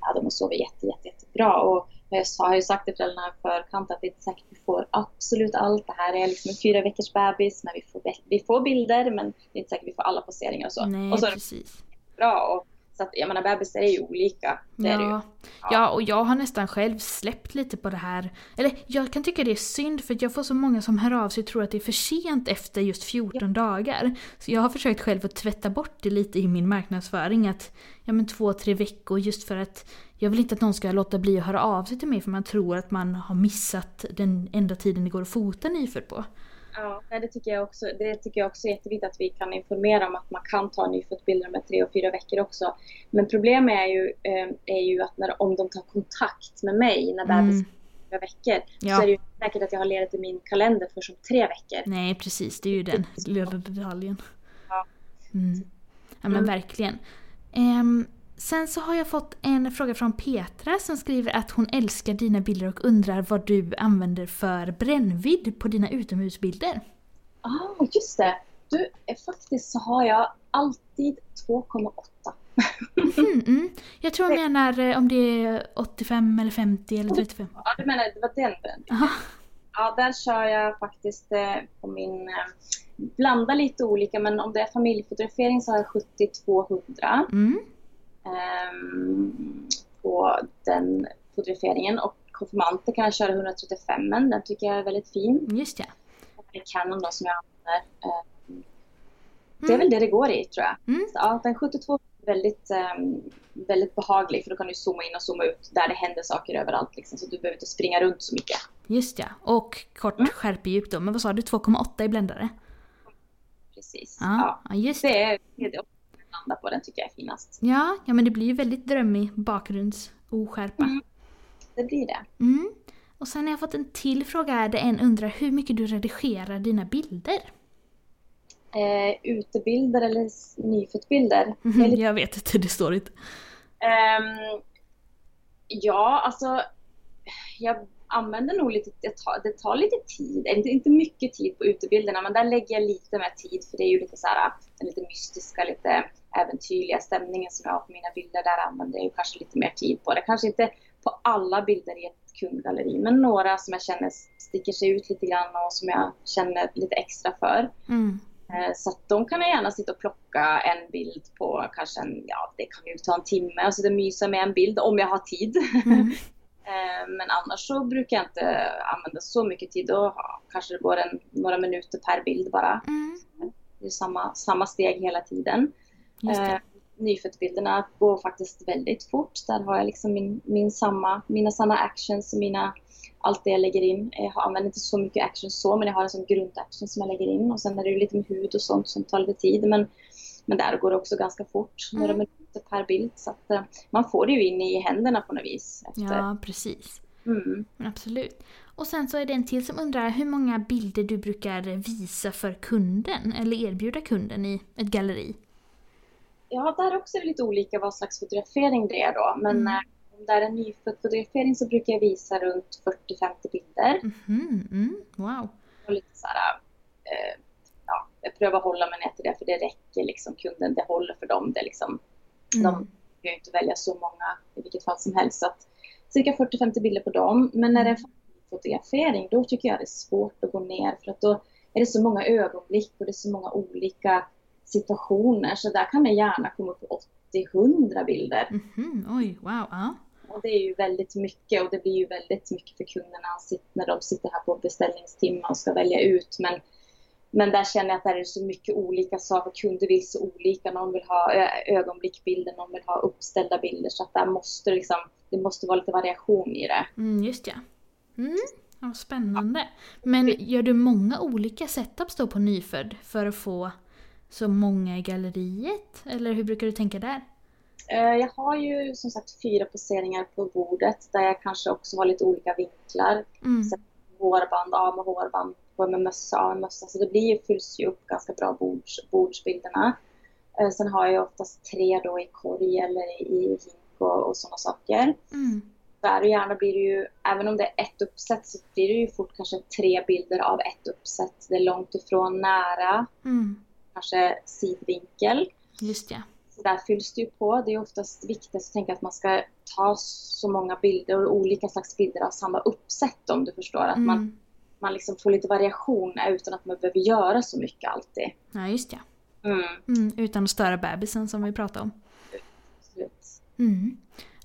ja, de har sovit jätte, jätte, jättebra. Och jag har ju sagt till föräldrarna förkant att det är inte säkert vi får absolut allt. Det här är liksom en fyra veckors bebis, men vi får, vi får bilder, men det är inte säkert vi får alla poseringar och så. Nej, och så precis. bra. Och så att, jag menar bebisar är ju olika. Det ja. Är ja. ja, och jag har nästan själv släppt lite på det här. Eller jag kan tycka det är synd för jag får så många som hör av sig och tror att det är för sent efter just 14 ja. dagar. Så jag har försökt själv att tvätta bort det lite i min marknadsföring. Att ja men två, tre veckor just för att jag vill inte att någon ska låta bli att höra av sig till mig för man tror att man har missat den enda tiden det går att fota nyfödd på. Ja, det tycker jag också. Det tycker jag också är jätteviktigt att vi kan informera om att man kan ta nyföddbilder med tre och fyra veckor också. Men problemet är ju, eh, är ju att när, om de tar kontakt med mig när bebisen mm. fyra veckor. Ja. Så är det ju säkert att jag har ledigt i min kalender för som tre veckor. Nej precis, det är ju den lilla detaljen. Ja. Mm. Ja men Mm. verkligen. Ehm, sen så har jag fått en fråga från Petra som skriver att hon älskar dina bilder och undrar vad du använder för brännvidd på dina utomhusbilder. Ah, just det. Du, eh, faktiskt så har jag alltid 2,8. Mm, mm. Jag tror jag menar eh, om det är 85 eller 50 eller 35. Ja, du menar det var den brännvidd? Aha. Ja, där kör jag faktiskt eh, på min... Blandar lite olika, men om det är familjefotografering så har jag 70-200 Mm. Ehm, på den fotograferingen. Och konfirmanter kan jag köra 135 men den tycker jag är väldigt fin. Just ja. Det är Canon då som jag använder. Ehm, det är väl det det går i tror jag. Mm. Så, ja, den 72 är väldigt, ehm, väldigt behaglig för då kan du zooma in och zooma ut där det händer saker överallt. Liksom, så du behöver inte springa runt så mycket. Just ja. Och kort Mm. skärpedjup då. Men vad sa du? 2,8 i bländare? Precis. Ja. ja just det. Det är landar på, den tycker jag är finast. Ja, ja men det blir ju väldigt drömmig bakgrundsoskärpa. Mm. Det blir det. Mm. Och sen har jag fått en till fråga där en undrar hur mycket du redigerar dina bilder. Eh, utebilder eller? Mhm, Eller- Jag vet inte, det står inte. Ehm, ja, alltså jag använder nog lite, det tar, det tar lite tid, inte, inte mycket tid på utebilderna men där lägger jag lite mer tid för det är ju lite så här, den lite mystiska, lite äventyrliga stämningen som jag har på mina bilder. Där använder jag kanske lite mer tid på det. Kanske inte på alla bilder i ett kundgalleri men några som jag känner sticker sig ut lite grann och som jag känner lite extra för. Mm. Eh, Så att de kan jag gärna sitta och plocka en bild på kanske en, ja det kan ju ta en timme och sitta och mysa med en bild om jag har tid. Mm. Eh, Men annars så brukar jag inte använda så mycket tid. Då kanske det går en, några minuter per bild bara. Mm. Det är samma, samma steg hela tiden. Eh, nyföddbilderna går faktiskt väldigt fort. Där har jag liksom min, min samma, mina samma actions och mina, allt det jag lägger in. Jag använder inte så mycket action så, men jag har en sån grundaction som jag lägger in. Och sen är det ju lite med hud och sånt som tar lite tid. Men, men där går det också ganska fort. Några Mm. minuter per bild. Så att eh, man får det ju in i händerna på något vis. Efter. Ja, precis. Mm. Men absolut. Och sen så är det en till som undrar hur många bilder du brukar visa för kunden eller erbjuda kunden i ett galleri. Ja, där också är det lite olika vad slags fotografering det är då. Men Mm. eh, om det är en nyfödd fotografering så brukar jag visa runt 40-50 bilder. Mhm, mm, wow. Och lite så här, eh, ja, jag prövar hålla mig ner till det för det räcker liksom. Kunden, det håller för dem. Det liksom, Mm. De kan ju inte välja så många i vilket fall som helst. Så att cirka 40-50 bilder på dem. Men när det är fotografering då tycker jag det är svårt att gå ner för att då är det så många ögonblick och det är så många olika situationer. Så där kan det gärna komma upp 80-100 bilder. Mhm, oj, wow. Ja. Och det är ju väldigt mycket och det blir ju väldigt mycket för kunderna när de sitter här på beställningstimmar och ska välja ut. Men, men där känner jag att där är det så mycket olika saker. Kunder vill så olika. Någon vill ha ögonblickbilder, någon vill ha uppställda bilder. Så att där måste det liksom, det måste vara lite variation i det. Mm, just ja. Mm, ja, spännande. Men gör du många olika setups då på nyfödd för att få så många i galleriet? Eller hur brukar du tänka där? Eh, Jag har ju som sagt fyra poseringar på bordet där jag kanske också har lite olika vinklar. Mm. Så hårband, av med hårband, på med mössa, av med mössa. Så det blir ju, fylls ju upp ganska bra bords, bordsbilderna. Eh, Sen har jag oftast tre då i korg eller i hink och, och sådana saker. Mm. Där och gärna blir det ju, även om det är ett uppsätt så blir det ju fort kanske tre bilder av ett uppsätt. Det är långt ifrån nära, Mm. Kanske sidvinkel. Just ja. Så där fylls det ju på. Det är oftast viktigt att tänka att man ska ta så många bilder och olika slags bilder av samma uppsätt om du förstår. Att man, Mm. man liksom får lite variation utan att man behöver göra så mycket alltid. Ja, just ja. Mm, Mm, utan att störa bebisen som vi pratade om. Mm.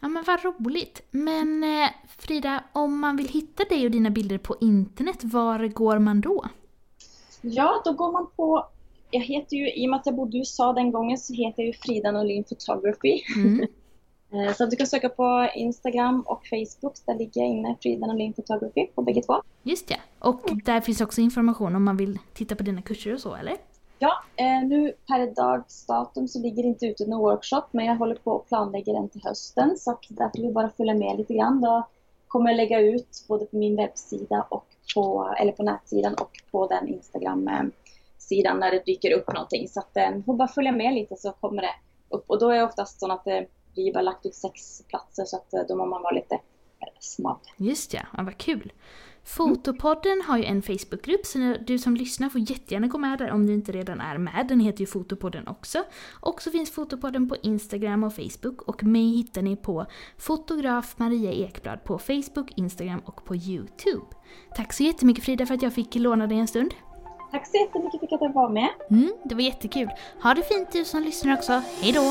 Ja men vad roligt. Men eh, Frida, om man vill hitta dig och dina bilder på internet, var går man då? Ja, då går man på jag heter ju, i och med att jag bodde i USA den gången så heter jag ju Frida Norlin Photography. Mm. Eh, Så du kan söka på Instagram och Facebook. Där ligger jag inne, Frida Norlin Photography på bägge två. Just ja. Och där finns också information om man vill titta på dina kurser och så, eller? Ja, eh, nu per dags datum så ligger det inte ute någon workshop men jag håller på och planlägger den till hösten så att där får vi bara följa med lite grann. Då kommer lägga ut både på min webbsida och på, eller på nätsidan och på den sidan när det dyker upp någonting. Så att eh, får bara följa med lite så kommer det upp. Och då är det oftast så att eh, det blir bara lagt ut sex platser så att eh, då må man vara lite eh, snabb. Just ja, ja vad kul. Fotopodden har ju en Facebookgrupp så du som lyssnar får jättegärna gå med där om du inte redan är med. Den heter ju Fotopodden också. Och så finns Fotopodden på Instagram och Facebook och mig hittar ni på fotograf Maria Ekblad på Facebook, Instagram och på Youtube. Tack så jättemycket Frida för att jag fick låna dig en stund. Tack så jättemycket för att jag var med. Mm, det var jättekul. Ha det fint du som lyssnar också. Hejdå!